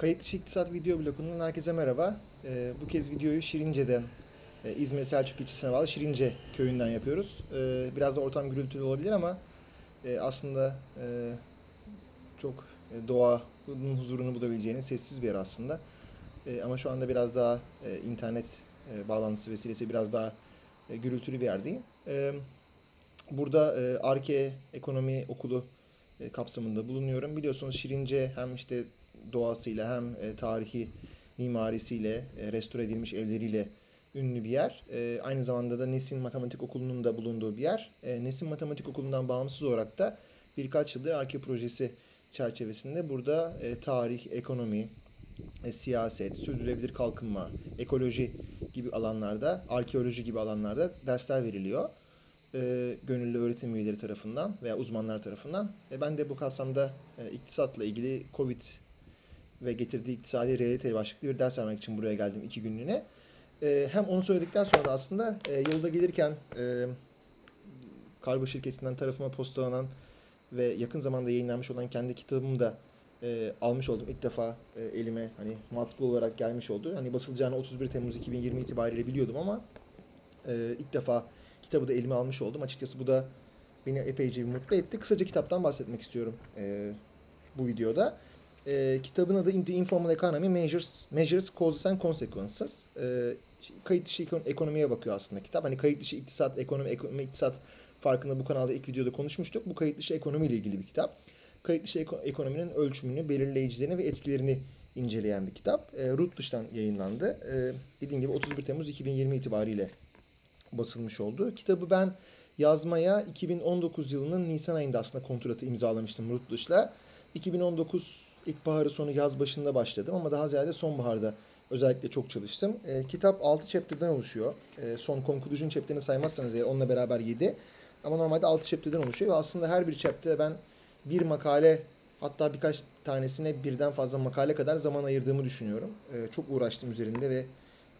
Kayıt dışı iktisat video blogundan herkese merhaba. Ee, bu kez videoyu Şirince'den, e, İzmir Selçuk ilçesine bağlı Şirince köyünden yapıyoruz. Ee, biraz da ortam gürültülü olabilir ama e, aslında e, çok e, doğanın huzurunu bulabileceğiniz sessiz bir yer aslında. E, ama şu anda biraz daha e, internet e, bağlantısı vesilesi biraz daha e, gürültülü bir yerdeyim. E, burada e, Arke Ekonomi Okulu e, kapsamında bulunuyorum. Biliyorsunuz Şirince hem işte doğasıyla hem e, tarihi mimarisiyle, e, restore edilmiş evleriyle ünlü bir yer. E, aynı zamanda da Nesin Matematik Okulu'nun da bulunduğu bir yer. E, Nesin Matematik Okulu'ndan bağımsız olarak da birkaç yıldır Arke projesi çerçevesinde burada e, tarih, ekonomi, e, siyaset, sürdürülebilir kalkınma, ekoloji gibi alanlarda, arkeoloji gibi alanlarda dersler veriliyor. E, gönüllü öğretim üyeleri tarafından veya uzmanlar tarafından. E, ben de bu kapsamda e, iktisatla ilgili Covid ve getirdiği iktisadi realite başlıklı bir ders vermek için buraya geldim iki günlüğüne. E, hem onu söyledikten sonra da aslında e, yolda gelirken e, kargo şirketinden tarafıma postalanan ve yakın zamanda yayınlanmış olan kendi kitabımı da e, almış oldum. İlk defa e, elime hani matbu olarak gelmiş oldu. Hani basılacağını 31 Temmuz 2020 itibariyle biliyordum ama e, ilk defa kitabı da elime almış oldum. Açıkçası bu da beni epeyce bir mutlu etti. Kısaca kitaptan bahsetmek istiyorum e, bu videoda. E, kitabın adı the Informal Economy Measures, Measures Causes and Consequences. E, kayıt dışı ekonomiye bakıyor aslında kitap. Hani kayıt dışı iktisat, ekonomi, ekonomi, iktisat farkında bu kanalda ilk videoda konuşmuştuk. Bu kayıt dışı ekonomi ile ilgili bir kitap. Kayıt dışı ekonominin ölçümünü, belirleyicilerini ve etkilerini inceleyen bir kitap. E, dıştan yayınlandı. E, dediğim gibi 31 Temmuz 2020 itibariyle basılmış oldu. Kitabı ben yazmaya 2019 yılının Nisan ayında aslında kontratı imzalamıştım dışla. 2019 ilkbaharı sonu yaz başında başladım ama daha ziyade sonbaharda özellikle çok çalıştım. E, kitap 6 chapter'dan oluşuyor. E, son conclusion chapter'ını saymazsanız eğer onunla beraber 7. Ama normalde 6 chapter'dan oluşuyor ve aslında her bir chapter'e ben bir makale hatta birkaç tanesine birden fazla makale kadar zaman ayırdığımı düşünüyorum. E, çok uğraştım üzerinde ve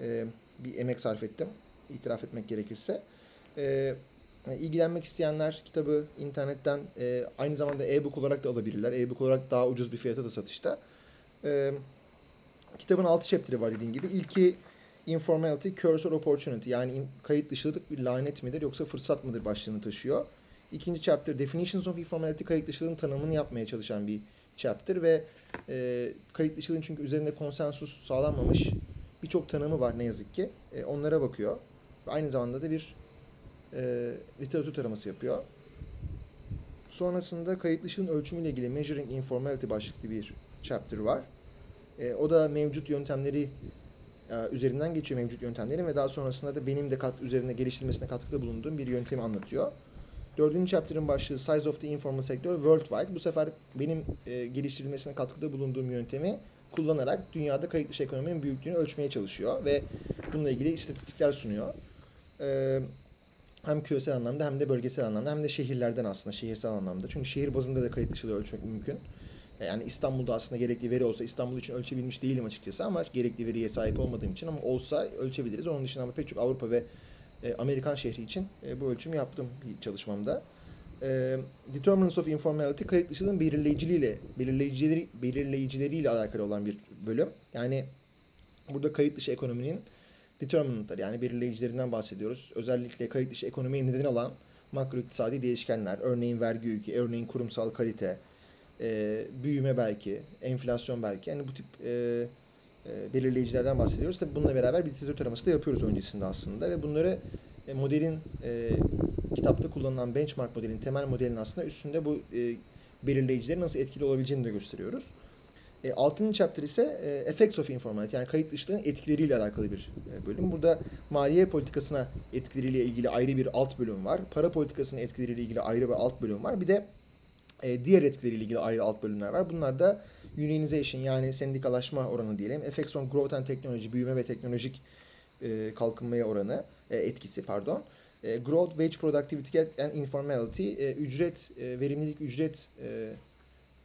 e, bir emek sarf ettim. İtiraf etmek gerekirse. E, ilgilenmek isteyenler kitabı internetten e, aynı zamanda e-book olarak da alabilirler. E-book olarak daha ucuz bir fiyata da satışta. E, kitabın 6 chapter'ı var dediğim gibi. İlki Informality, Curse or Opportunity yani kayıt dışılık bir lanet midir yoksa fırsat mıdır başlığını taşıyor. İkinci chapter Definitions of Informality kayıt dışılığın tanımını yapmaya çalışan bir chapter ve e, kayıt dışılığın çünkü üzerinde konsensus sağlanmamış birçok tanımı var ne yazık ki. E, onlara bakıyor. Aynı zamanda da bir e, literatür taraması yapıyor. Sonrasında kayıt dışılığın ölçümüyle ilgili Measuring Informality başlıklı bir chapter var. E, o da mevcut yöntemleri e, üzerinden geçiyor mevcut yöntemlerin ve daha sonrasında da benim de kat üzerinde geliştirmesine katkıda bulunduğum bir yöntemi anlatıyor. Dördüncü chapter'ın başlığı Size of the Informal Sector Worldwide. Bu sefer benim e, geliştirilmesine katkıda bulunduğum yöntemi kullanarak dünyada kayıt dışı ekonominin büyüklüğünü ölçmeye çalışıyor ve bununla ilgili istatistikler sunuyor. E, hem küresel anlamda hem de bölgesel anlamda hem de şehirlerden aslında şehirsel anlamda. Çünkü şehir bazında da kayıt dışılığı ölçmek mümkün. Yani İstanbul'da aslında gerekli veri olsa İstanbul için ölçebilmiş değilim açıkçası ama gerekli veriye sahip olmadığım için ama olsa ölçebiliriz. Onun dışında ama pek çok Avrupa ve e, Amerikan şehri için e, bu ölçümü yaptım çalışmamda. E, Determinants of Informality kayıt dışılığın belirleyiciliğiyle, belirleyicileri, belirleyicileriyle alakalı olan bir bölüm. Yani burada kayıt dışı ekonominin determinantları yani belirleyicilerinden bahsediyoruz. Özellikle kayıt dışı ekonomiye neden olan makro iktisadi değişkenler, örneğin vergi yükü, örneğin kurumsal kalite, e, büyüme belki, enflasyon belki. Yani bu tip e, e, belirleyicilerden bahsediyoruz. Tabii bununla beraber bir literatür taraması da yapıyoruz öncesinde aslında ve bunları e, modelin e, kitapta kullanılan benchmark modelin, temel modelin aslında üstünde bu e, belirleyicilerin nasıl etkili olabileceğini de gösteriyoruz. E, altıncı chapter ise e, Effects of Informality yani kayıt dışılığın etkileriyle alakalı bir e, bölüm. Burada maliye politikasına etkileriyle ilgili ayrı bir alt bölüm var. Para politikasının etkileriyle ilgili ayrı bir alt bölüm var. Bir de e, diğer etkileriyle ilgili ayrı alt bölümler var. Bunlar da unionization yani sendikalaşma oranı diyelim. Effects on growth and technology, büyüme ve teknolojik e, kalkınmaya oranı, e, etkisi pardon. E, growth, wage productivity and informality, e, ücret, e, verimlilik, ücret, e,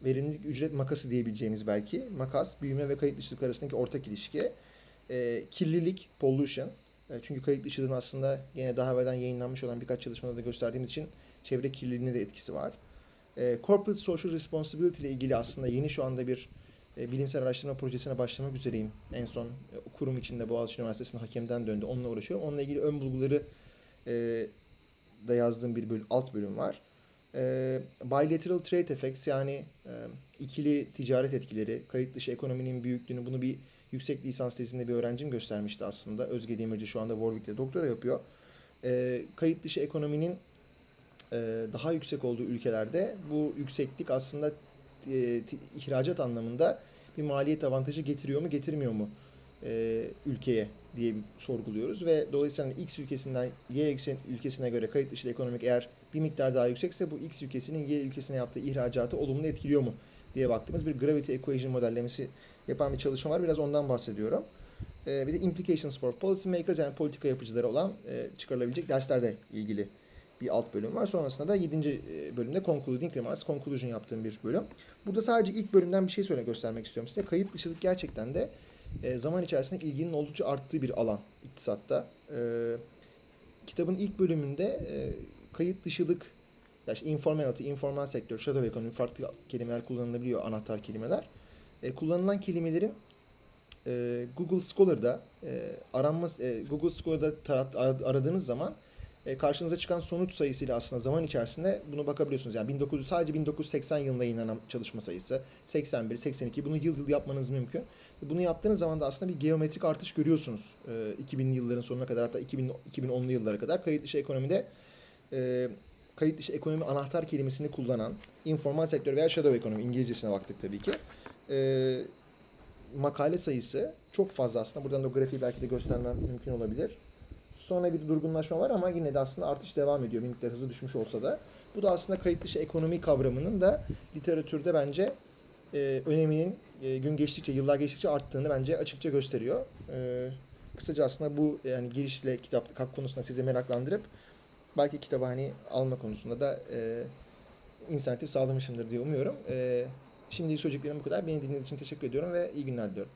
verimlilik, ücret makası diyebileceğimiz belki. Makas, büyüme ve kayıt dışılık arasındaki ortak ilişki. E, kirlilik, pollution. E, çünkü kayıt dışılığın aslında yine daha evvelden yayınlanmış olan birkaç çalışmada da gösterdiğimiz için çevre kirliliğine de etkisi var. E, corporate Social Responsibility ile ilgili aslında yeni şu anda bir e, bilimsel araştırma projesine başlamak üzereyim. En son e, kurum içinde Boğaziçi Üniversitesi'nin hakemden döndü. Onunla uğraşıyorum. Onunla ilgili ön bulguları e, da yazdığım bir bölüm, alt bölüm var. E, bilateral trade effects yani e, ikili ticaret etkileri, kayıt dışı ekonominin büyüklüğünü bunu bir yüksek lisans tezinde bir öğrencim göstermişti aslında. Özge Demirci şu anda Warwick'te doktora yapıyor. E, kayıt dışı ekonominin e, daha yüksek olduğu ülkelerde bu yükseklik aslında e, ihracat anlamında bir maliyet avantajı getiriyor mu getirmiyor mu e, ülkeye diye sorguluyoruz ve dolayısıyla X ülkesinden Y ülkesine göre kayıt dışı ekonomik eğer bir miktar daha yüksekse bu X ülkesinin Y ülkesine yaptığı ihracatı olumlu etkiliyor mu diye baktığımız bir gravity equation modellemesi yapan bir çalışma var. Biraz ondan bahsediyorum. bir de implications for policy makers yani politika yapıcıları olan çıkarılabilecek derslerle ilgili bir alt bölüm var. Sonrasında da 7. bölümde concluding remarks, conclusion yaptığım bir bölüm. Burada sadece ilk bölümden bir şey söyle göstermek istiyorum size. Kayıt dışılık gerçekten de zaman içerisinde ilginin oldukça arttığı bir alan iktisatta. kitabın ilk bölümünde kayıt dışılık, ya işte informality, informal sektör, shadow economy farklı kelimeler kullanılabiliyor, anahtar kelimeler. kullanılan kelimelerin Google Scholar'da aranma Google Scholar'da tarat, aradığınız zaman e, karşınıza çıkan sonuç sayısıyla aslında zaman içerisinde bunu bakabiliyorsunuz. Yani 1900 sadece 1980 yılında yayınlanan çalışma sayısı, 81, 82 bunu yıl yıl yapmanız mümkün. Bunu yaptığınız zaman da aslında bir geometrik artış görüyorsunuz. E, 2000'li yılların sonuna kadar hatta 2000, 2010'lu yıllara kadar kayıt dışı ekonomide e, kayıt dışı ekonomi anahtar kelimesini kullanan informal sektör veya shadow ekonomi İngilizcesine baktık tabii ki. E, makale sayısı çok fazla aslında. Buradan da grafiği belki de göstermem mümkün olabilir. Sonra bir durgunlaşma var ama yine de aslında artış devam ediyor. Miktar hızı düşmüş olsa da. Bu da aslında kayıt dışı ekonomi kavramının da literatürde bence e, öneminin e, gün geçtikçe, yıllar geçtikçe arttığını bence açıkça gösteriyor. E, kısaca aslında bu yani girişle kitap kap konusunda size meraklandırıp belki kitabı hani alma konusunda da e, inisiyatif sağlamışımdır diye umuyorum. E, şimdi söyleyeceklerim bu kadar. Beni dinlediğiniz için teşekkür ediyorum ve iyi günler diliyorum.